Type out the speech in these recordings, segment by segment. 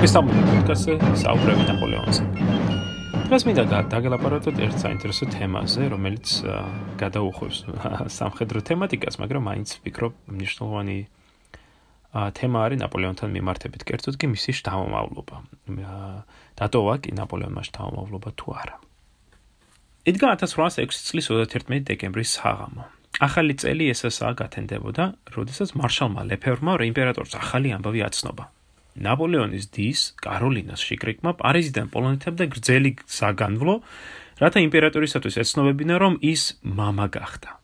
მოგესალმებით პოდკასტზე საუბრები ნაპოლეონზე. დღეს მინდა დაგელაპარაკოთ ერთ საინტერესო თემაზე, რომელიც გადაუხვევს სამხედრო თემატიკას, მაგრამ მაინც ვფიქრობ, მნიშვნელოვანი თემა არის ნაპოლეონთან მიმართებით, კერძოდ კი მისი შთამომავლობა. დატოვა კი ნაპოლეონმა შთამომავლობა თუ არა. იდგა 1806 წლის 31 დეკემბრის საღამო. ახალი წელი ესაა გათენდებოდა, როდესაც მარშალმა ლეფერმა იმპერატორს ახალი ამბავი აცნობა. ნაპოლეონის დის კაროლინას შიკრიკმა პარიზიდან პოლონეთამდე გრძელი საგანვლო, რათა იმპერატორისათვის ეცნობებინა, რომ ის мама გახდა.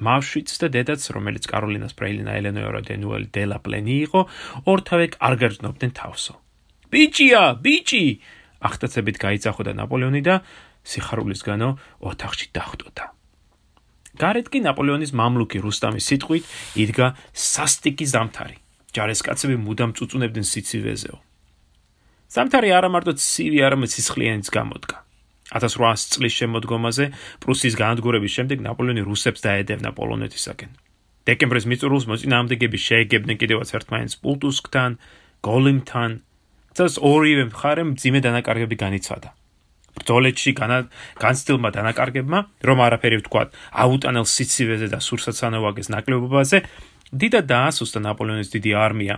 მავშვიც და დედაც, რომელიც კაროლინას პრეილინა ელენოერა დე ნუელი დე ლა პლენი იყო, ორთავე კარგად ძნობდნენ თავსო. ბიჭია, ბიჭი! ახტაცებით გაიწახოდა ნაპოლეონი და სიხარულისგანო ოთახში დახვდოდა. გარეთ კი ნაპოლეონის მამლუქი რუსტამის სიტყვით იდგა სასტიკი ზამთარი. ჯარისკაცები მუდამ წუწუნებდნენ სიცივეზეო. ზამთარი არა მარტო ცივი, არამედ სისხლიანიც გამოდგა. 1800 წლის შემოდგომაზე პრუსიის განადგურების შემდეგ ნაპოლეონი რუსებს დაედევნა პოლონეთისაკენ. დეკემბრის მიწურულს მოწინააღმდეგეები შეეგებდნენ კიდევაც ერთმანეთს პულტუსკთან, გოლიმთან. წელს ორივე მხარემ ძიმე დანაკარგები განიცადა. ბრძოლეთში განცდილმა დანაკარგებმა, რომ არაფერი ვთქვა, აუტანელ სიცივეზე და სურსაცანოვაგეს ნაკლებობაზე, დიდად დაასუსტა ნაპოლეონის დიდი არმია,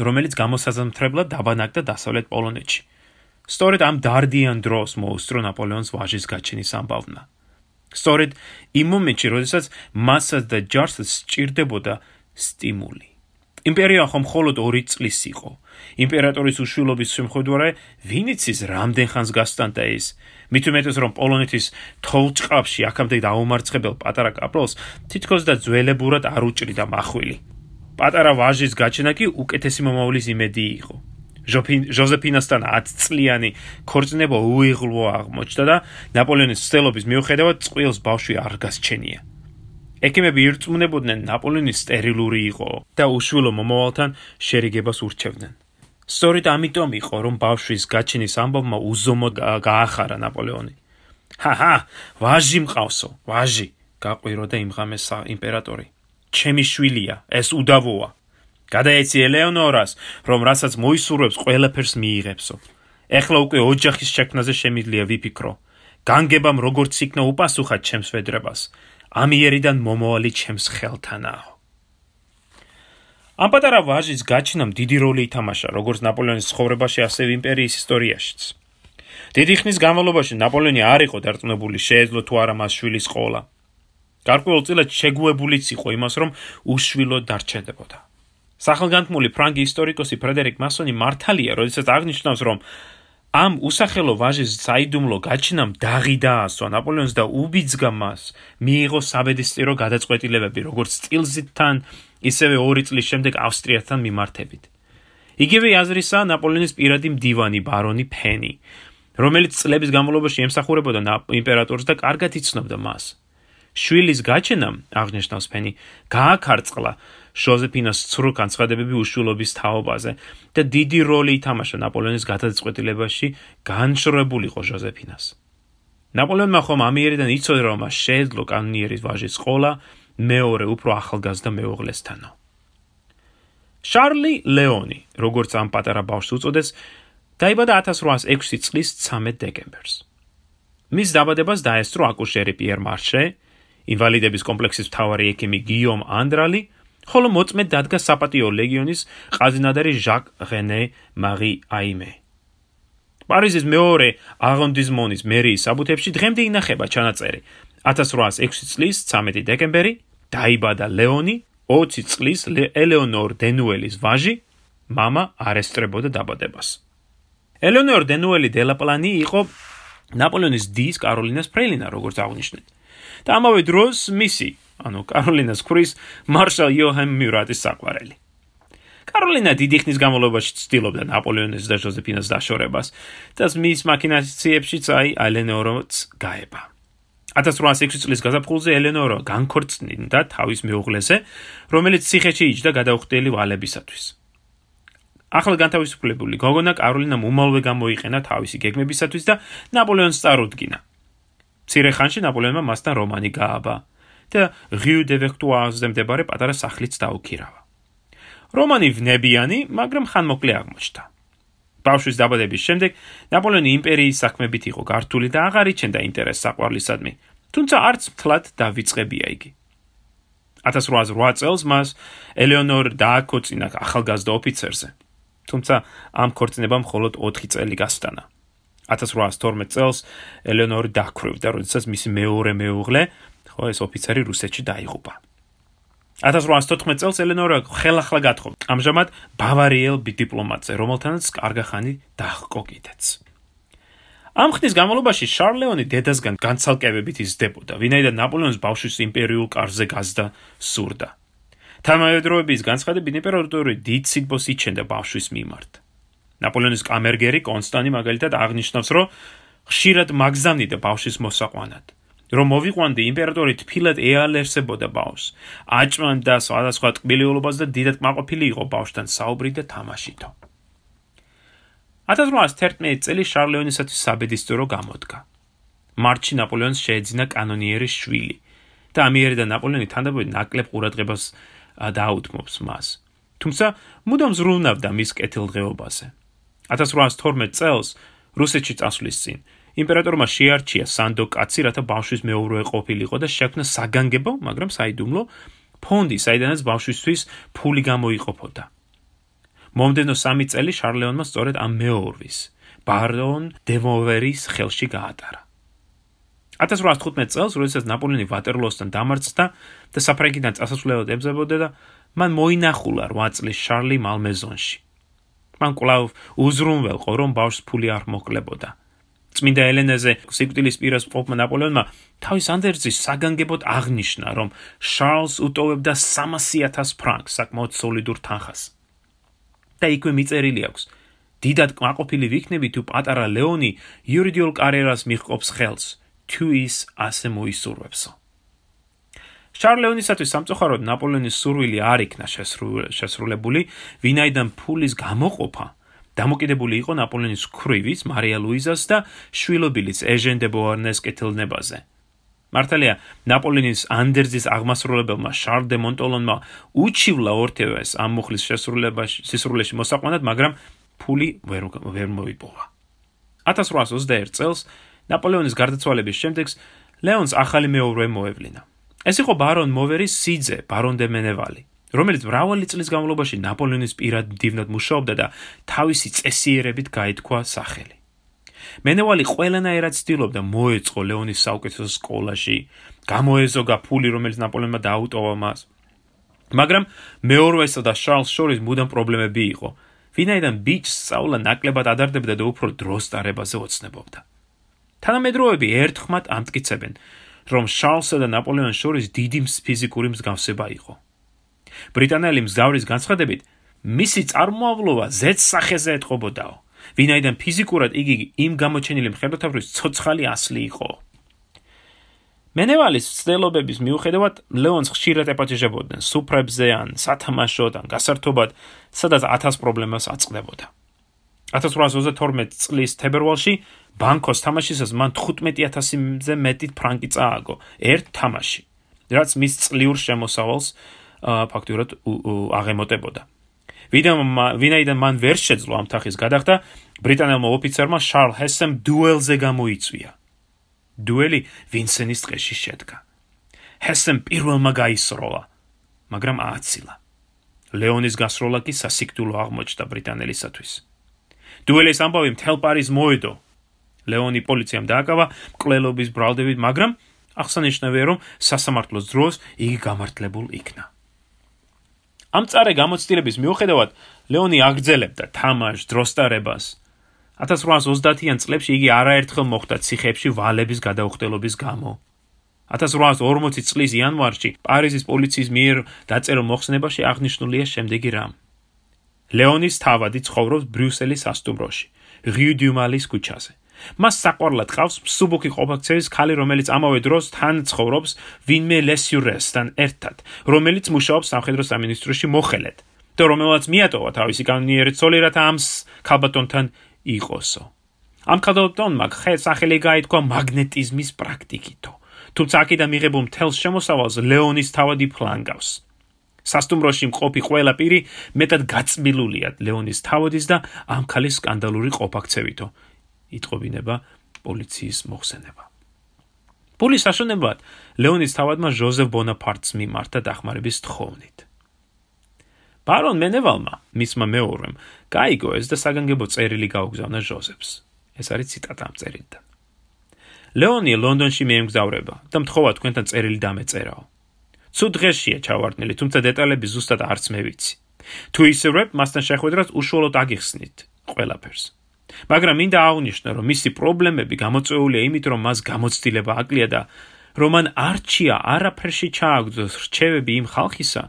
რომელიც გამოსაზამთრებლად დაბანაკდა დასავლეთ პოლონეთში. სწორედ ამ დარდიან დროს მოუსწრო ნაპოლეონის ვაჟის გაჩენის ამბავმა. სწორედ იმ მომენტში, როდესაც მასას და ჯარს სჭირდებოდა სტიმული. იმპერია ხომ მხოლოდ 2 წლის იყო. იმპერატორის უშვილობის შემხედვარე ვინიცის რამდენ ხანს გასტანდა ის? მით უმეტეს რომ პოლონეთის თოლჭყავში აქამდე დაუმარცხებელ პატარა კაპრალს თითქოს და ძველებურად არ უჭრიდა מחვილი. პატარა ვაჟის გაჩენა კი უკეთესი მომავლის იმედი იყო. ჟოზეფინასთან 10 წლიანი ქორწინება უიღლო აღმოჩნდა და ნაპოლეონის ცდელობის მიუხედავად წყვილს ბავშვი არ გასჩენია. ეკიმები ირწმუნებოდნენ ნაპოლეონის სტერილური იყო და უშვილო მომავალთან შერიგებას ურჩევდნენ. სწორედ ამიტომ იყო რომ ბავშვის გაჩენის ამბავმა უზომო გაახარა ნაპოლეონი. ჰაჰა, ვაჟი მყავსო, ვაჟი, გაყვიროდა იმ ღამეს იმპერატორი. ჩემი შვილია, ეს უდავოა. გადაეცი ელეონორას, რომ რასაც მოისურვებს, ყველაფერს მიიღებსო. ეხლა უკვე ოჯახის შექმნაზე შემიძლია ვიფიქრო. განგებამ როგორც იქნა უპასუხა ჩემს ვედრებას. ამიერიდან მომავალი ჩემს ხელთანაა. ამ პატარა ვაჟის გაჩნამ დიდი როლი ითამაშა როგორც ნაპოლეონის ცხოვრებაში, ასევე იმპერიის ისტორიაშიც. დიდი ხნის განმავლობაში ნაპოლეონი არ იყო დარწმუნებული შეეძლო თუ არა მას შვილის ყოლა. გარკვეულწილად შეგუებულიც იყო იმას, რომ უშვილო დარჩენდებოდა. სახელგანთმული ფრანგი ისტორიკოსი ფრედერიკ მასონი მართალია, როდესაც აღნიშნავს, რომ ამ უსახელო ვაჟის საიდუმლო გაჩნამ დაღი დაასვა ნაპოლეონს და უბიძგა მას მიიღო საბედისწერო გადაწყვეტილებები როგორც სტილზიტთან ისევე 2 წლის შემდეგ ავსტრიასთან მიმართებით. იგივე აზრისა ნაპოლეონის პირადი მდივანი ბარონი ფენი, რომელიც წლების განმავლობაში ემსახურებოდა იმპერატორს და კარგად იცნობდა მას. შვილის გაჩენამ აღნიშნავს ფენი გააქარწყლა ჟოზეფინას ცრუ განცხადებები უშულობის თაობაზე და დიდი როლი ითამაშა ნაპოლეონის გადაწყვეტილებაში განშრობულიყო ჟოზეფინას. ნაპოლეონმა ხომ ამიერიდან იცოდა რომ შეეძლო კანონიერის ვაჟის ყოლა მეორე უფრო ახალგაზრდა მეუღლესთანო. შარლი ლეონი, როგორც ამ პატარა ბავშვს უწოდეს, დაიბადა 1806 წლის 13 დეკემბერს. მის დაბადებას დაესწრო აკუშერი პიერ მარშე, ინვალიდების კომპლექსის მთავარი ექიმი გიომ ანდრალი ხოლო მოწმედ დადგა საპატიო ლეგიონის ყაზინადარი ჟაკ რენე მარი აიმე. პარიზის მეორე აღონდიზმონის მერიის საბუთებში დღემდე ინახება ჩანაწერი. 1806 წლის 13 დეკემბერი დაიბადა ლეონი, 20 წლის ელეონორ დენუელის ვაჟი, мама არესტრებოდა დაბადებას. ელეონორ დენუელი დელაპლანი იყო ნაპოლეონის დის კაროლინას ფრეილინა, როგორც აღნიშნეთ. და ამავე დროს მისი ანუ კაროლინას ქრის მარშალ იოჰან მიურატის საყვარელი. კაროლინა დიდი ხნის განმავლობაში ცდილობდა ნაპოლეონის და ჟოზეფინას დაშორებას და მის მაკინაციებშიც აი ელენოროც გაება. 1806 წლის გაზაფხულზე ელენორო განქორწინდა თავის მეუღლეზე, რომელიც ციხეში იჯდა გადაუხდელი ვალებისათვის. ახლა განთავისუფლებული გოგონა კაროლინა მომალვე გამოიყენა თავისი გეგმებისათვის და ნაპოლეონს წარუდგინა. ცირე ხანში ნაპოლეონმა მასთან რომანი გააბა. და რიუ დე ვექტუარზე მდებარე პატარა სახლიც დაუქირავა. რომანი ვნებიანი, მაგრამ ხანმოკლე აღმოჩნდა. ბავშვის დაბადების შემდეგ ნაპოლეონი იმპერიის საქმებით იყო გართული და აღარ იჩენდა ინტერესს საყვარლისადმი. თუმცა არც მთლად დავიწყებია იგი. 1808 წელს მას ელეონორ დააკოწინა ახალგაზრდა ოფიცერზე. თუმცა ამ ქორწინებამ მხოლოდ 4 წელი გასტანა. 1812 წელს ელეონორი დაქრევდა, როდესაც მისი მეორე მეუღლე, ხო, ეს ოფიცერი რუსეთში დაიღუპა. 1814 წელს ელენორა ხელახლა გათხოვდა. ამჟამად ბავარიელ დიპლომატზე, რომელთანაც კარგახანი დაჰყო კიდეც. ამ ხნის განმავლობაში შარლეონი დედასგან განცალკევებით იზრდებოდა, ვინაიდან ნაპოლეონის ბავშვის იმპერიულ კარზე გაზდა სურდა. თამამედროების განცხადებით იმპერატორი დიდ სიბოს იჩენდა ბავშვის მიმართ. ნაპოლეონის კამერგერი კონსტანი მაგალითად აღნიშნავს, რომ ხშირად მაგზავნიდა ბავშვის მოსაყვანად. რომ მოვიყვანდი იმპერატორი თფილად ეალერსებოდა ბავშვს. აჭმანდა სხვადასხვა ტკბილიულობას და დიდად მაყოფილი იყო ბავშვთან საუბრით და თამაშითო. 1811 წელი შარლეონისათვის საბედისწერო გამოდგა. მარჩი ნაპოლეონს შეეძინა კანონიერის შვილი და ამიერიდან ნაპოლეონი თანდაბრუნდ ნაკლებ ყურადღებას დაუთმობს მას. თუმცა მუდამ ზრუნავდა მის კეთილდღეობაზე. 1812 წელს რუსეთში წასვლის წინ იმპერატორმა შეარჩია სანდო კაცი, რათა ბავშვის მეურვე ყოფილიყო და შექმნა საგანგებო, მაგრამ საიდუმლო ფონდი, საიდანაც ბავშვისთვის ფული გამოიყოფოდა. მომდენო 3 წელი შარლეონმა სწორედ ამ მეურვის, ბარონ დემოვერის ხელში გაატარა. 1815 წელს, როდესაც ნაპოლეონი ვატერლოოსთან დამარცხდა და საფრანგეთიდან წასასვლელად ემზებოდა და მან მოინახულა 8 წლის შარლი მალმეზონში. მან კვლავ უზრუნველყო, რომ ბავშვს ფული არ მოკლებოდა. წმინდა ელენეზე სიკვდილის პირას პოპმა ნაპოლეონმა თავის ანდერძის საგანგებოდ აღნიშნა, რომ შარლს უტოვებდა 300.000 ფრანკს საკმაოდ სოლიდურ თანხას. და იქვე მიწერილი აქვს: დიდად კმაყოფილი ვიქნები თუ პატარა ლეონი იურიდიულ კარიერას მიჰყოფს ხელს, თუ ის ასე მოისურვებსო. შარლეონისათვის სამწუხაროდ ნაპოლეონის სურვილი არ იქნა შესრულებული, ვინაიდან ფულის გამოყოფა დამოკიდებული იყო ნაპოლეონის ქრივის, მარია ლუიზას და შვილობილის ეჟენ დე ბოარნეს კეთილნებაზე. მართალია, ნაპოლეონის ანდერძის აღმასრულებელმა შარლ დე მონტოლონმა უჩივლა ორთევეს ამ მუხლის შესრულებაში, სისრულეში მოსაყვანად, მაგრამ ფული ვერ ვერ მოიპოვა. 1821 წელს ნაპოლეონის გარდაცვალების შემდეგ ლეონს ახალი მეურვე მოევლინა. ეს იყო ბარონ მოვერის სიძე, ბარონ დე მენევალი. რომელიც მრავალი წლის განმავლობაში ნაპოლეონის პირად დივნად მუშაობდა და თავისი წესიერებით გაითქვა სახელი. მენევალი ყველანაირად ცდილობდა მოეწყო ლეონის საუკეთესო სკოლაში, გამოეზოგა ფული, რომელიც ნაპოლეონმა დაუტოვა მას. მაგრამ მეორესა და შარლს შორის მუდამ პრობლემები იყო. ვინაიდან ბიჭს სწავლა ნაკლებად ადარდებდა და უფრო დროს დარებაზე ოცნებობდა. თანამედროვეები ერთხმად ამტკიცებენ, რომ შარლსა და ნაპოლეონის შორის დიდი ფიზიკური მსგავსება იყო. ბრიტანელი მგზავრის განცხადებით, მისი წარმოავლობა ზეც სახეზე ეთყობოდაო, ვინაიდან ფიზიკურად იგი იმ გამოჩენილი მხედროთავის ცოცხალი ასლი იყო. მენევალის ცდელობების მიუხედავად, ლეონს ხშირად ეპატიჟებოდნენ სუფრებზე ან სათამაშოდ ან გასართობად, სადაც 1000 პრობლემას აწყდებოდა. 1832 წლის თებერვალში ბანკოს თამაშისას მან 15000-ზე მეტი ფრანკი წააგო ერთ თამაში, რაც მის წლიურ შემოსავალს ფაქტურად აღემოტებოდა. ვინაიდან მან ვერ შეძლო ამ თახის გადახდა, ბრიტანელმა ოფიცერმა შარლ ჰესემ დუელზე გამოიწვია. დუელი ვინსენის დღეში შედგა. ჰესემ პირველმა გაისროლა, მაგრამ ააცილა. ლეონის გასროლა კი სასიკვდილო აღმოჩნდა ბრიტანელისათვის. დუელის ამბავი მთელ პარიზს მოედო. ლეონი პოლიციამ დააკავა მკვლელობის ბრალდებით, მაგრამ აღსანიშნავია, რომ სასამართლოს დროს იგი გამართლებულ იქნა. ამ წარე გამოცდილების მიუხედავად ლეონი აგრძელებდა თამაშ დროსტარებას 1830-იან წლებში იგი არაერთხელ მოხვდა ციხეებში ვალების გადაუხდელობის გამო 1840 წლის იანვარში პარიზის პოლიციის მიერ დაწერილ მოხსნებაში აღნიშნულია შემდეგი რამ ლეონის თავადი ცხოვრობს ბრიუსელის სასტუმროში რიუ დიუმალის ქუჩაზე მას საყვარლად ყავს მსუბუქი ყოფაქცევის ქალი, რომელიც ამავე დროს თან ცხოვრობს ვინმე ლესიურესთან ერთად, რომელიც მუშაობს სამხედრო სამინისტროში მოხელედ. და რომელმაც მიატოვა თავისი კანონიერი ცოლი, რათა ამ ქალბატონთან იყოსო. ამ ქალბატონმა ხე სახელი გაითქვა მაგნეტიზმის პრაქტიკითო. თუმცა აქედან მიღებულ მთელს შემოსავალს ლეონის თავადი ფლანგავს. სასტუმროში მყოფი ყველა პირი მეტად გაწმილულია ლეონის თავოდის და ამ ქალის სკანდალური ყოფაქცევითო. იტყობინება პოლიციის მოხსენება. პოლის საშუალებად ლეონის თავადმა ჟოზეფ ბონაპარტს მიმართა დახმარების თხოვნით. ბარონ მენევალმა, მისმა მეურვემ, გაიგო ეს და საგანგებო წერილი გაუგზავნა ჟოზეფს. ეს არის ციტატა ამ წერილიდან. ლეონი ლონდონში მიემგზავრება და მთხოვა თქვენთან წერილი დამეწერაო. ცუდ დღეშია ჩავარდნილი, თუმცა დეტალები ზუსტად არც მე ვიცი. თუ ისე ვებ, მასთან შეხვედრას უშუალოდ აგიხსნით ყველაფერს. მაგრამ მინდა აღვნიშნო, რომ მისი პრობლემები გამოწვეულია იმით, რომ მას გამოცდილება აკლია და რომან არჩია არაფერში ჩააგდოს რჩევები იმ ხალხისა,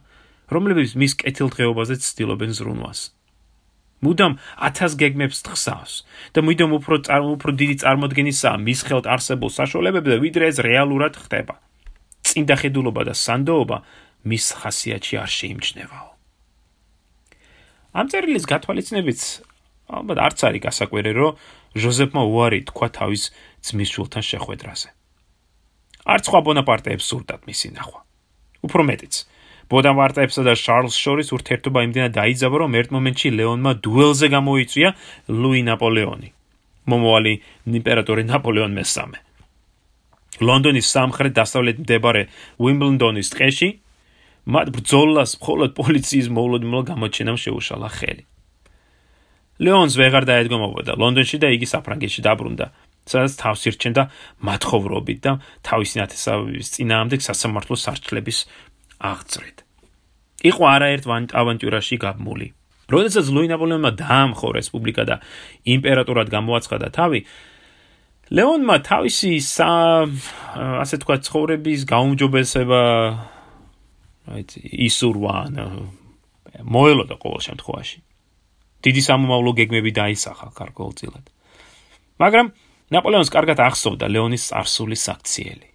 რომლებიც მის კეთილდღეობაზე ცდილობენ ზრუნვას. მუდამ 1000 გეგმებს თხსავს და მუდამ უფრო უფრო დიდი წარმოდგენისაა მის ხელთ არსებულ საშუალებებზე, ვიდრე ეს რეალურად ხდება. წინდა ხედულობა და სანდოობა მის ხასიათში არ შეიმჩნევაო. ამ წერილის გათვალისწინებით ალბათ არც არის გასაკვირი, რომ ჟოზეფმა უარი თქვა თავის ძმის შულთან შეხვედრაზე. არც სხვა ბონაპარტეებს სურდათ მისი ნახვა. უფრო მეტიც, ბონაპარტეებსა და შარლს შორის ურთიერთობა იმდენად დაიძაბა, რომ ერთ მომენტში ლეონმა დუელზე გამოიწვია ლუი ნაპოლეონი, მომავალი იმპერატორი ნაპოლეონ მესამე. ლონდონის სამხრეთ დასავლეთ მდებარე უიმბლდონის ტყეში მათ ბრძოლას მხოლოდ პოლიციის მოულოდნელო გამოჩენამ შეუშალა ხელი. ლეონს ვეღარ დაედგომოდა ლონდონში და იგი საფრანგეთში დაბრუნდა, სადაც თავს ირჩენდა მათხოვრობით და თავისი ნათესავების წინააღმდეგ სასამართლო სარჩლების აღწრით. იყო არაერთ ავანტიურაში გაბმული. როდესაც ლუი ნაპოლეონმა დაამხო რესპუბლიკა და იმპერატორად გამოაცხადა თავი, ლეონმა თავისი ასე თქვა ცხოვრების გაუმჯობესება აი ისურვა მოელოდა ყოველ შემთხვევაში. დიდი სამომავლო გეგმები დაისახა კარგოლწილად. მაგრამ ნაპოლეონს კარგად ახსოვდა ლეონის წარსული საქციელი.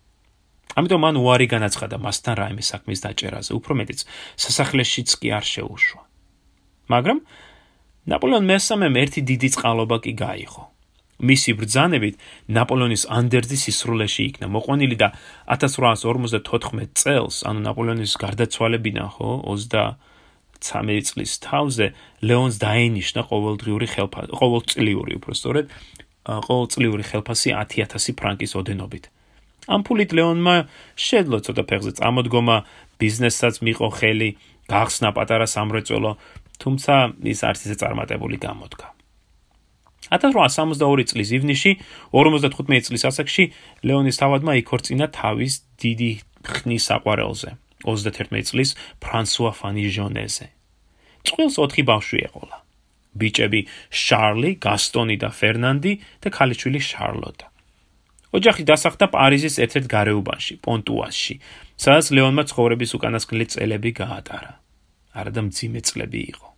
ამიტომ მან უარი განაცხადა მასთან რაიმე საქმის დაჭერაზე, უფრო მეტიც სასახლეშიც კი არ შეუშვა. მაგრამ ნაპოლეონ მესამემ ერთი დიდი წყალობა კი გაიღო. მისი ბრძანებით ნაპოლეონის ანდერძი სისრულეში იქნა მოყვანილი და 1854 წელს, ანუ ნაპოლეონის გარდაცვალებიდან, ხო, 23 წლის თავზე ლეონს დაენიშნა ყოველდღიური ხელფასი, ყოველწლიური უბრალოდ, ყოველწლიური ხელფასი 10000 ფრანკის ოდენობით. ამ ფულით ლეონმა შეძლო ცოტა ფეხზე წამოდგომა, ბიზნესსაც მიყო ხელი, გახსნა პატარა სამრეწველო, თუმცა ის არც ისე წარმატებული გამოდგა. 1862 წლის ივნისში 55 წლის ასაკში ლეონის თავადმა იქორწინა თავის დიდი ხნის საყვარელზე 31 წლის ფრანსუა ფანი ჟონეზე წყვილს 4 ბავშვი ეყოლა ბიჭები შარლი, გასტონი და ფერნანდი და ქალიშვილი შარლოტა ოჯახი დასახლდა პარიზის ერთ-ერთ გარეუბანში, პონტუასში, სადაც ლეონმა ცხოვრების უკანასკნელი წელები გაატარა. არადა მძიმე წლები იყო.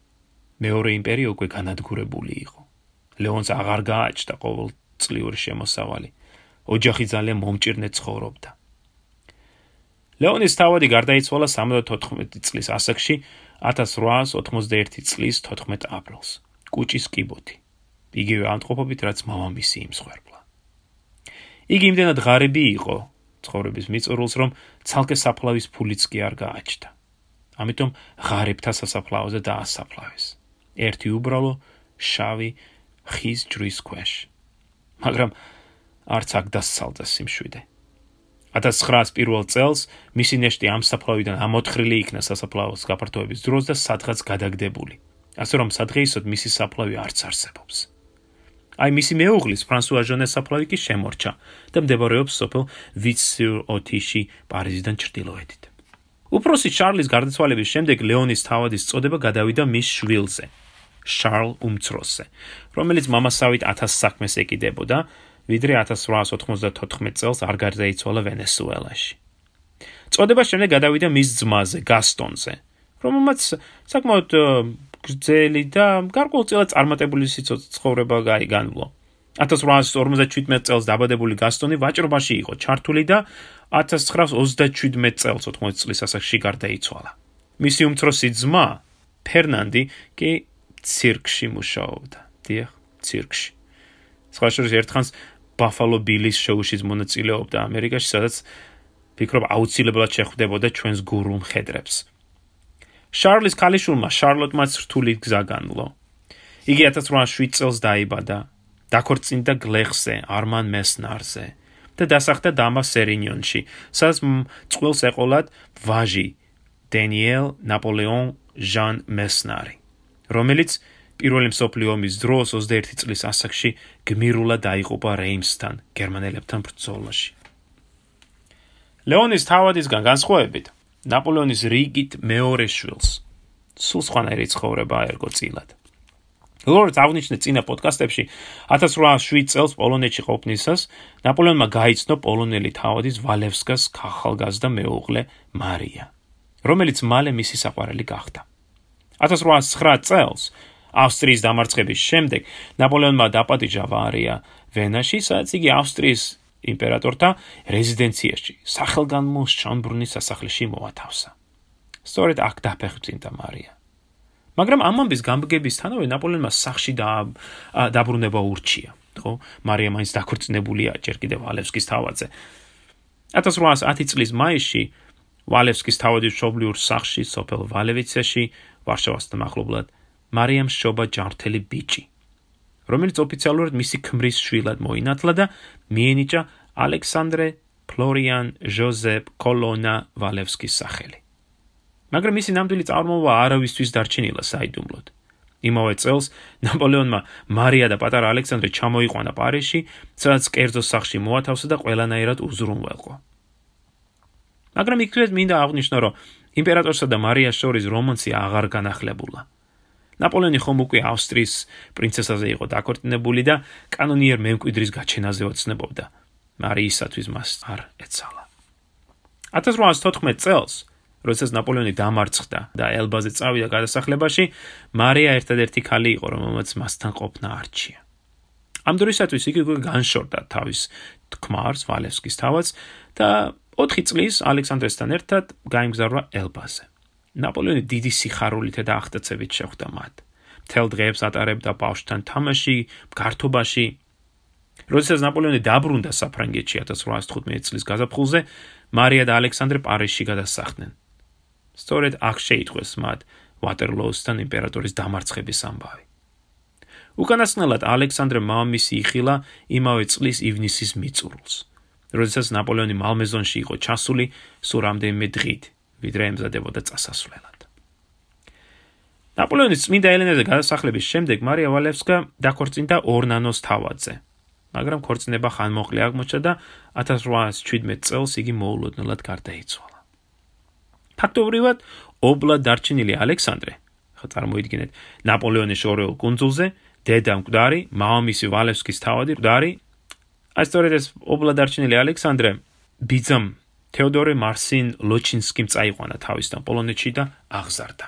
მეორე იმპერია უკვე განადგურებული იყო. ლეონს აღარ გააჩნდა ყოველწლიური შემოსავალი. ოჯახი ძალიან მომჭირნე ცხოვრობდა. ლეონის თავადი გარდაიცვალა 74 წლის ასაკში 1891 წლის 14 აპრილს. კუჭის კიბოთი. იგივე ამტყოფობით რაც მამამისი იმსხვერპლა. იგი იმდენად ღარიბი იყო ცხოვრების მიწურულს, რომ ცალკე საფლავის ფულიც კი არ გააჩნდა. ამიტომ ღარიბთა სასაფლაოზე დაასაფლავეს. ერთი უბრალო შავი ხის ჯვრის ქვეშ. მაგრამ არც აქ დასცალდა სიმშვიდე. 1901 წელს მისი ნეშტი ამ საფლავიდან ამოთხრილი იქნა სასაფლაოს გაფართოების დროს და სადღაც გადაგდებული. ასე რომ სადღეისოდ მისი საფლავი არც არსებობს. აი მისი მეუღლის ფრანსუა ჟონეს საფლავი კი შემორჩა და მდებარეობს სოფელ ვიციოტიში პარიზიდან ჩრდილოეთით. უფროსი შარლის გარდაცვალების შემდეგ ლეონის თავადის წოდება გადავიდა მის შვილზე, შარლ უმცროსზე, რომელიც მამასავით 1000 საქმეს ეკიდებოდა, ვიდრე 1894 წელს არ გარდაიცვალა ვენესუელაში. წოდება შემდეგ გადავიდა მის ძმაზე, გასტონზე, რომელმაც საკმაოდ გრძელი და გარკვეულწილად წარმატებული სიცოცხლე გაიგანვლო. 1857 წელს დაბადებული გასტონი ვაჭრობაში იყო ჩართული და 1927 წელს 80 წლის ასაკში გარდაიცვალა. მისი უმცროსი ძმა, ფერნანდი, კი ცირკში მუშაობდა. დიახ, ცირკში. სხვა შორის ერთხანს ბაფალო ბილის შოუშიც მონაწილეობდა ამერიკაში, სადაც ფიქრობ აუცილებლად შეხვდებოდა ჩვენს გურულ მხედრებს. შარლის ქალიშვილმა შარლოტმა რთული გზა განვლო. იგი 1807 წელს დაიბადა, დაქორწინდა გლეხზე, არმან მესნარზე და დასახდა დამა სერინიონში, სადაც წყვილს ეყოლათ ვაჟი დენიელ ნაპოლეონ ჟან მესნარი, რომელიც პირველი მსოფლიო ომის დროს 21 წლის ასაკში გმირულად დაიღუპა რეიმსთან გერმანელებთან ბრძოლაში. ლეონის თავადისგან განსხვავებით, ნაპოლეონის რიგით მეორე შვილს სულ სხვანაირი ცხოვრება აერგო წილად. როგორც აღნიშნე წინა პოდკასტებში, 1807 წელს პოლონეთში ყოფნისას ნაპოლეონმა გაიცნო პოლონელი თავადის ვალევსკას ხალხალგაზრდა მეუღლე მარია, რომელიც მალე მისი საყვარელი გახდა. 1809 წელს ავსტრიის დამარცხების შემდეგ ნაპოლეონმა დაპატიჟა ვარია ვენაში, სადაც იგი ავსტრიის იმპერატორთა რეზიდენციაში, სახელგანმოსჩამბრუნის სასახლეში მოათავსა. სწორედ აქ დაფეხმძინდა მარია. მაგრამ ამ ამბის გამგებისთანავე ნაპოლეონმა სახში დაბრუნება ურჩია, ხო? მარია მაინც დაქორწინებულია ჯერ კიდევ ვალევსკის თავაზე. 1810 წლის მაისში ვალევსკის თავადის შობლიურ სახში სოფელ ვალევიციაში, ვარშავასთან ახლობლად, მარიამ შობა ჯანმრთელი ბიჭი. რომელიც ოფიციალურად მისი ქმრის შვილად მოინათლა და მიენიჭა ალექსანდრე ფლორიან ჟოზეფ კოლონა ვალევსკის სახელი. მაგრამ მისი ნამდვილი წარმოშობა არავისთვის დარჩენილა საიდუმლოდ. იმავე წელს ნაპოლეონმა მარია და პატარა ალექსანდრე ჩამოიყვანა პარიზში, სადაც კერძო სახში მოათავსა და ყველანაირად უზრუნველყო. მაგრამ იქვე მინდა აღნიშნო, რომ იმპერატორსა და მარიას შორის რომანსი აღარ განახლებულა. ნაპოლეონი ხომ უკვე ავსტრიის პრინცესაზე იყო დაქორწინებული და კანონიერ მემკვიდრის გაჩენაზე ოცნებობდა. მარიისათვის მას არ ეცალა. 1814 წელს, როდესაც ნაპოლეონი დამარცხდა და ელბაზე წავიდა გადასახლებაში, მარია ერთადერთი ქალი იყო, რომელმაც მასთან ყოფნა არჩია. ამ დროისათვის იგი უკვე განშორდა თავის თქმარს ვალევსკის თავად და 4 წლის ალექსანდრესთან ერთად გაიმგზავრა ელბაზე. ნაპოლეონი დიდი სიხარულით და აღტაცებით შეხვდა მათ. თელ დღეებს ატარებდა ბავშვთან თამაში, გართობაში. როდესაც ნაპოლეონი დაბრუნდა საფრანგეთში 1815 წლის გაზაფხულზე, მარია და ალექსანდრე პარიზში გადასახლდნენ. სწორედ აქ შეიტყვეს მათ ვატერლოუსთან იმპერატორის დამარცხების ამბავი. უკანასკნელად ალექსანდრე მამამისი იხილა იმავე წლის ივნისის მიწურულს. როდესაც ნაპოლეონი მალმეზონში იყო ჩასული სულ რამდენიმე დღით, ვიდრე ემზადებოდა წასასვლელად. ნაპოლეონის წმინდა ელენეზე გადასახლების შემდეგ მარია ვალევსკა დაქორწინდა ორნანოს თავადზე. მაგრამ ქორწინება ხანმოკლე აღმოჩნდა და 1817 წელს იგი მოულოდნელად გარდაიცვალა. ფაქტობრივად, ობლად დარჩენილი ალექსანდრე, ხო წარმოიდგინეთ, ნაპოლეონის შორეულ კუნძულზე, დედა მკვდარი, მამამისი ვალევსკის თავადი მკვდარი, აი სწორედ ეს ობლად დარჩენილი ალექსანდრე ბიძამ თეოდორე მარსინ ლოჩინსკიმ წაიყვანა თავისთან პოლონეთში და აღზარდა.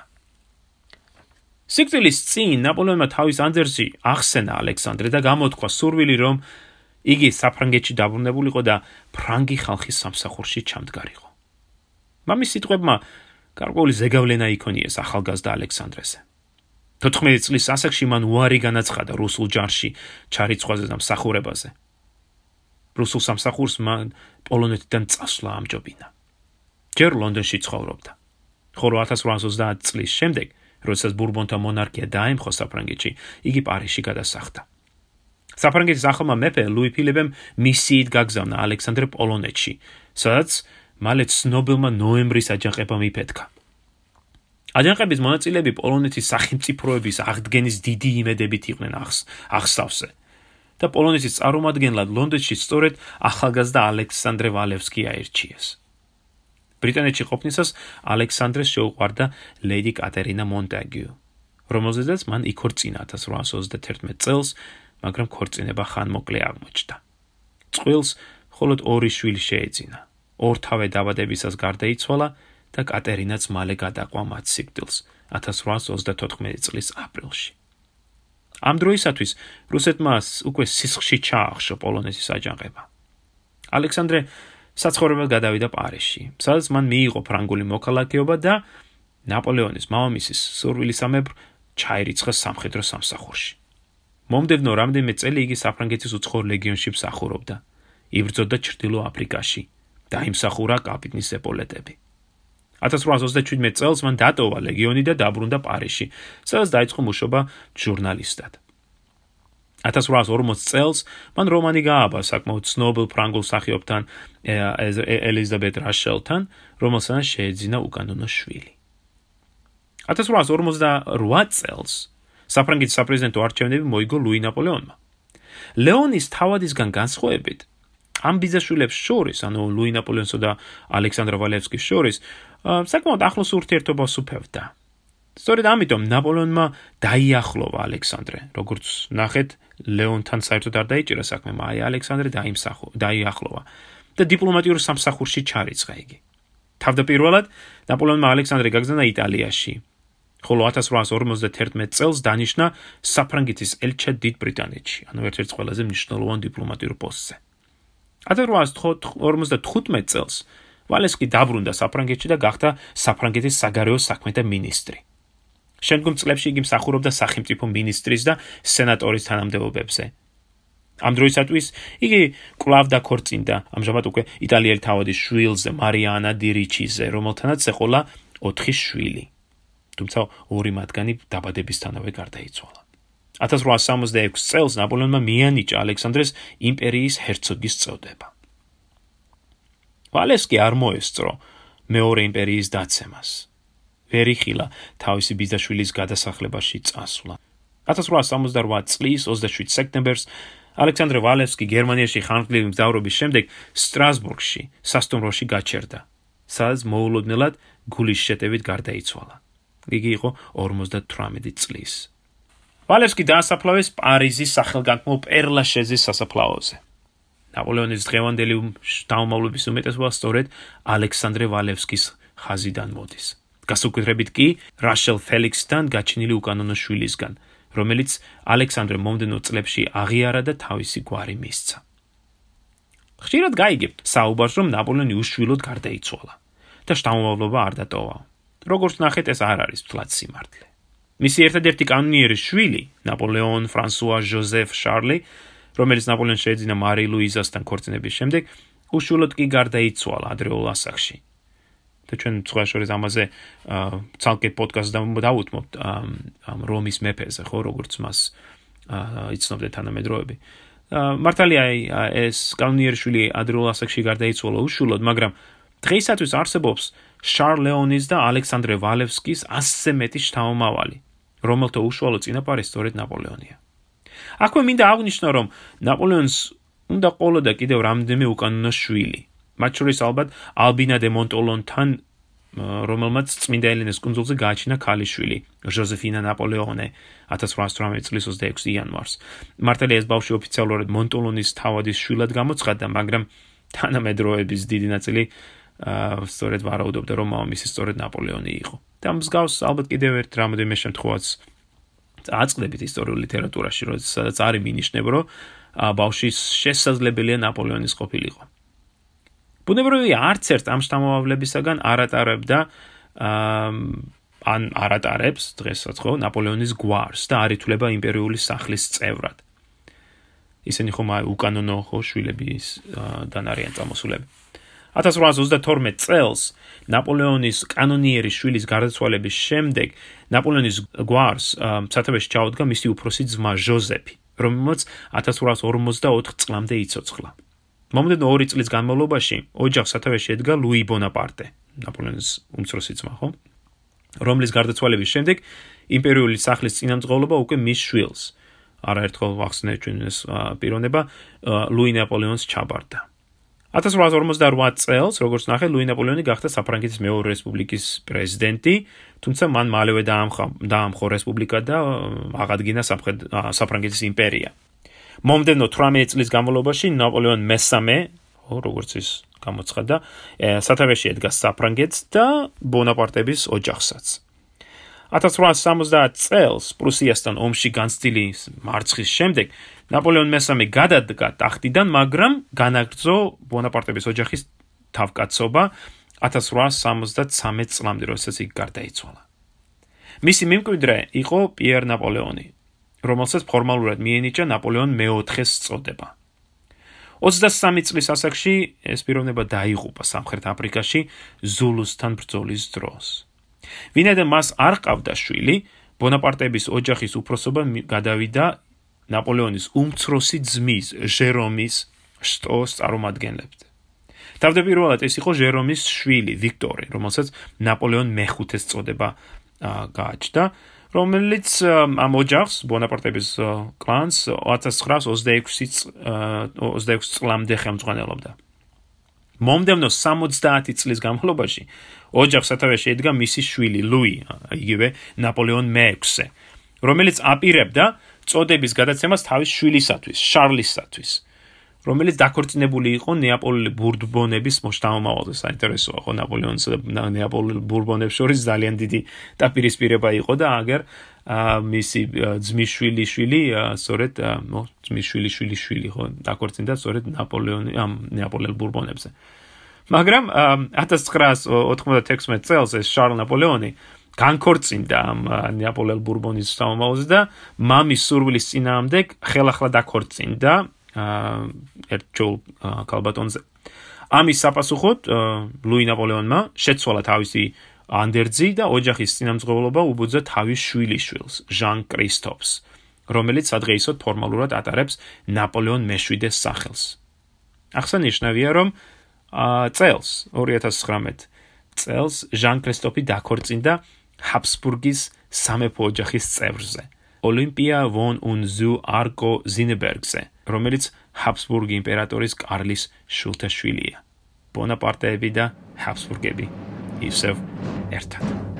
სიკვდილის წინ ნაპოლეონმა თავის ანძერში ახსენა ალექსანდრე და გამოთქვა სურვილი რომ იგი საფრანგეთში დაბრუნებულიყო და ფრანგი ხალხის სამსახურში ჩამდგარიყო. მამის სიტყვებმა გარკვეული ზეგავლენა იქონიეს ახალგაზრდა ალექსანდრესე. 14 წლის ასაკში მან უარი განაცხადა რუსულ ჯარში ჩარიცხვაზე და მსახურებაზე. რუსულ სამსახურს მან პოლონეთიდან წასვლა ამჯობინა. ჯერ ლონდონში ცხოვრობდა. ხოლო 1830 წლის შემდეგ, როდესაც ბურბონთა მონარქია დაემხო საფრანგეთში, იგი პარიზში გადასახდა. საფრანგეთის ახალმა მეფე ლუი ფილიპემ მისიით გაგზავნა ალექსანდრე პოლონეთში, სადაც მალე ცნობილმა ნოემბრის აჯანყებამ იფეთქა. აჯანყების მონაწილეები პოლონეთის სახელმწიფოების აღდგენის დიდი იმედებით იყვნენ ახს ახსავსე. და პოლონეთის წარმომადგენლად ლონდონში სწორედ ახალგაზრდა ალექსანდრე ვალევსკი აირჩიეს. ბრიტანეთში ყოფნისას ალექსანდრეს შეუყვარდა ლედი კატერინა მონტაგიუ, რომელზედაც მან იქორწინა 1831 წელს, მაგრამ ქორწინება ხანმოკლე აღმოჩნდა. წყვილს მხოლოდ ორი შვილი შეეძინა. ორთავე დაბადებისას გარდაიცვალა და კატერინაც მალე გადაყვა მათ სიკვდილს 1834 წლის აპრილში. ამ დროისათვის რუსეთმა უკვე სისხლში ჩაახშო პოლონეთის აჯანყება. ალექსანდრე საცხოვრებლად გადავიდა პარიზში, სადაც მან მიიღო ფრანგული მოქალაქეობა და ნაპოლეონის მამამისის სურვილისამებრ ჩაირიცხა სამხედრო სამსახურში. მომდევნო რამდენიმე წელი იგი საფრანგეთის უცხოურ ლეგიონში მსახურობდა. იბრძოდა ჩრდილო აფრიკაში და იმსახურა კაპიტნის ეპოლეტები. 1837 წელს მან დატოვა ლეგიონი და დაბრუნდა პარიზში, სადაც დაიწყო მუშაობა ჟურნალისტად. 1840 წელს მან რომანი გააბა საკმაოდ ცნობილ ფრანგულ მსახიობთან ელიზაბეთ რაშელთან, რომელსაც შეეძინა უკანონო შვილი. 1858 წელს საფრანგეთის საპრეზიდენტო არჩევნები მოიგო ლუი ნაპოლეონმა. ლეონის თავადისგან განსხვავებით, ამ ბიზაშვილებს შორის, ანუ ლუი ნაპოლეონსა და ალექსანდრ ვალევსკის შორის, საკმაოდ ახლოს ურთიერთობას უფევდა. სწორედ ამიტომ ნაპოლეონმა დაიახლოვა ალექსანდრე, როგორც ნახეთ, ლეონთან საერთოდ არ დაიჭირა საქმე, აი ალექსანდრე დაიმსახო, დაიახლოვა და დიპლომატიურ სამსახურში ჩარიცხა იგი. თავდაპირველად ნაპოლეონმა ალექსანდრე გაგზავნა იტალიაში, ხოლო 1851 წელს დანიშნა საფრანგეთის ელჩად დიდ ბრიტანეთში, ანუ ერთ-ერთ ყველაზე მნიშვნელოვან დიპლომატიურ პოსტზე. 1855 წელს ვალესკი დაბრუნდა საფრანგეთში და გახდა საფრანგეთის საგარეო საქმეთა მინისტრი. შემდგომ წლებში იგი მსახურობდა სახელმწიფო მინისტრის და სენატორის თანამდებობებზე. ამ დროისათვის იგი კლავ დაქორწინდა ამჟამად უკვე იტალიელი თავადის შვილზე მარიანა დი რიჩიზე, რომელთანაც ეყოლა 4 შვილი. თუმცა ორი მათგანი დაბადებისთანავე გარდაიცვალა. 1866 წელს ნაპოლეონმა მიანიჭა ალექსანდრეს იმპერიის ჰერცოგის წოდება. ვალეს კი არ მოესწრო მეორე იმპერიის დაცემას. ვერ იხილა თავისი ბიძაშვილის გადასახლებაში წასვლა. 1868 წლის 27 სექტემბერს ალექსანდრე ვალევსკი გერმანიაში ხანგრძლივი მგზავრობის შემდეგ სტრასბურგში სასტუმროში გაჩერდა, სადაც მოულოდნელად გულის შეტევით გარდაიცვალა. იგი იყო 58 წლის. ვალევსკი დაასაფლავეს პარიზის სახელგანთმო პერლაშეზის სასაფლაოზე. ნაპოლეონის დღევანდელი დაუმავლობის უმეტესობა სწორედ ალექსანდრე ვალევსკის ხაზიდან მოდის. გასაკუთრებით კი რაშელ ფელიქსთან გაჩენილი უკანონო შვილისგან, რომელიც ალექსანდრე მომდენო წლებში აღიარა და თავისი გვარი მისცა. ხშირად გაიგებთ საუბარს, რომ ნაპოლეონი უშვილოდ გარდაიცვალა და შთამომავლობა არ დატოვა. როგორც ნახეთ, ეს არ არის თლაც სიმართლე. მისი ერთადერთი კანონიერი შვილი, ნაპოლეონ ფრანსუა ჟოზეფ შარლი, რომელიც ნაპოლეონს შეეძინა მარი ლუიზასთან ქორწინების შემდეგ, უშუალოდ კი გარდაიცვალა ადრეულ ასაკში. და ჩვენ სხვა შორის ამაზე ცალკე პოდკასტს დავუთმობთ ამ რომის მეფეზე, ხო, როგორც მას იცნობდნენ თანამედროვეები. მართალია ეს კანონიერი შვილი ადრეულ ასაკში გარდაიცვალა უშუალოდ, მაგრამ დღეისათვის არსებობს შარლ ლეონის და ალექსანდრე ვალევსკის ასზე მეტი შთამომავალი, რომელთა უშუალო წინაპარი სწორედ ნაპოლეონია. აქვე მინდა აღნიშნო, რომ ნაპოლეონს უნდა ყოლოდა კიდევ რამდენიმე უკანონო შვილი. მათ შორის ალბათ ალბინა დე მონტოლონთან რომელმაც წმინდა ელენეს კონძულზე გააჩინა ქალიშვილი, ჟოზეფინა ნაპოლეონე 1818 წლის 26 იანვარს. მართალია ეს ბავშვი ოფიციალურად მონტოლონის თავადის შვილად გამოცხადდა, მაგრამ თანამედროვეების დიდი ნაწილი სწორედ ვარაუდობდა რომ მამამისი სწორედ ნაპოლეონი იყო. და მსგავს ალბათ კიდევ ერთ რამოდენიმე შემთხვევას აწყდებით ისტორიულ ლიტერატურაში, როდესაც არის მინიშნება რომ ბავშვის შესაძლებელია ნაპოლეონის ყოფილიყო. ბუნებრივია არც ერთ ამ შთამომავლებისაგან არატარებდა აა ან არატარებს დღესაც ხო ნაპოლეონის გვარს და არ ითვლება იმპერიული სახლის წევრად. ისინი ხომ უკანონო ხო შვილების დან არიან წამოსულები. 1832 წელს ნაპოლეონის კანონიერი შვილის გარდაცვალების შემდეგ ნაპოლეონის გვარს სათავეში ჩაუდგა მისი უფროსი ძმა ჟოზეფი, რომელმაც 1854 წლამდე იცოცხლა. მომდენო 2 წლის განმავლობაში ოჯახს სათავეში ედგა ლუი ბონაპარტე, ნაპოლეონის უმცროსი ძმა, ხო? რომლის გარდაცვალების შემდეგ იმპერიული სახლის წინამძღოლობა უკვე მის შვილს არაერთხელ ვახსენე ჩვენ ეს პიროვნება ლუი ნაპოლეონს ჩაბარდა. 1858 წელს, როგორც ნახე, ლუი ნაპოლეონი გახდა საფრანგეთის მეორე რესპუბლიკის პრეზიდენტი, თუმცა მან მალევე დაამხა დაამხო რესპუბლიკა და აღადგინა საფრანგეთის იმპერია. მომდენო 18 წლის განმავლობაში ნაპოლეონ მესამე, ო როგორც ის გამოცხადა, სათავეში ედგა საფრანგეთს და ბონაპარტების ოჯახსაც. 1870 წელს პრუსიასთან ომში განცდილის მარცხის შემდეგ ნაპოლეონ მესამე გადადგა ტახტიდან, მაგრამ განაგრძო ბონაპარტების ოჯახის თავკაცობა 1873 წლამდე, როდესაც იგი გარდაიცვალა. მისი მემკვიდრე იყო პიერ ნაპოლეონი, რომელსაც ფორმალურად მიენიჭა ნაპოლეონ მეოთხეს წოდება. 23 წლის ასაკში ეს პიროვნება დაიღუპა სამხრეთ აფრიკაში ზულუსთან ბრძოლის დროს. ვინაიდან მას არ ყავდა შვილი, ბონაპარტების ოჯახის უფროსობა გადავიდა ნაპოლეონის უმცროსი ძმის ჟერომის შტოს წარმომადგენლებს. თავდაპირველად ეს იყო ჟერომის შვილი ვიქტორი, რომელსაც ნაპოლეონ მეხუთეს წოდება გააჩნდა, რომელიც ამ ოჯახს ბონაპარტების კლანს 1926 26 წლამდე ხელმძღვანელობდა. მომდევნო 70 წლის განმავლობაში ოჯახს სათავეში ედგა მისი შვილი ლუი, იგივე ნაპოლეონ მე-6-ე, რომელიც აპირებდა წოდების გადაცემას თავის შვილისათვის, შარლისათვის. რომელიც დაქორწინებული იყო ნეაპოლელი ბურბონების მოშთამომავალზე. საინტერესოა ხო ნაპოლეონს და ნეაპოლელ ბურბონებს შორის ძალიან დიდი დაპირისპირება იყო და აგერ მისი ძმისშვილი შვილი, სწორედ, ნო, ძმისშვილი შვილი შვილი ხო დაქორწინდა სწორედ ნაპოლეონი ამ ნეაპოლელ ბურბონებზე. მაგრამ 1996 წელს ეს შარლ ნაპოლეონი განქორწინდა ამ ნეაპოლელ ბურბონის შთამომავალზე და მამის სურვილის წინააღმდეგ ხელახლა დაქორწინდა ერჩულ კალბატონზე. ამის საპასუხოდ ლუი ნაპოლეონმა შეცვალა თავისი ანდერძი და ოჯახის წინამძღოლობა უბოძა თავის შვილიშვილს, ჟან კრისტოფს, რომელიც ადღეისოდ ფორმალურად ატარებს ნაპოლეონ მე-7-ს სახელს. აღსანიშნავია, რომ წელს 2019 წელს ჟან კრისტოფი დაქორწინდა ჰაბსბურგის სამეფო ოჯახის წევრზე, ოლიმპია ვონ უნზუ არკო ზინებერგზე. რომელიც ჰაბსბურგი იმპერატორის კარლის შულთა შვილია. ბონაპარტეები და ჰაბსბურგები ისევ ერთად.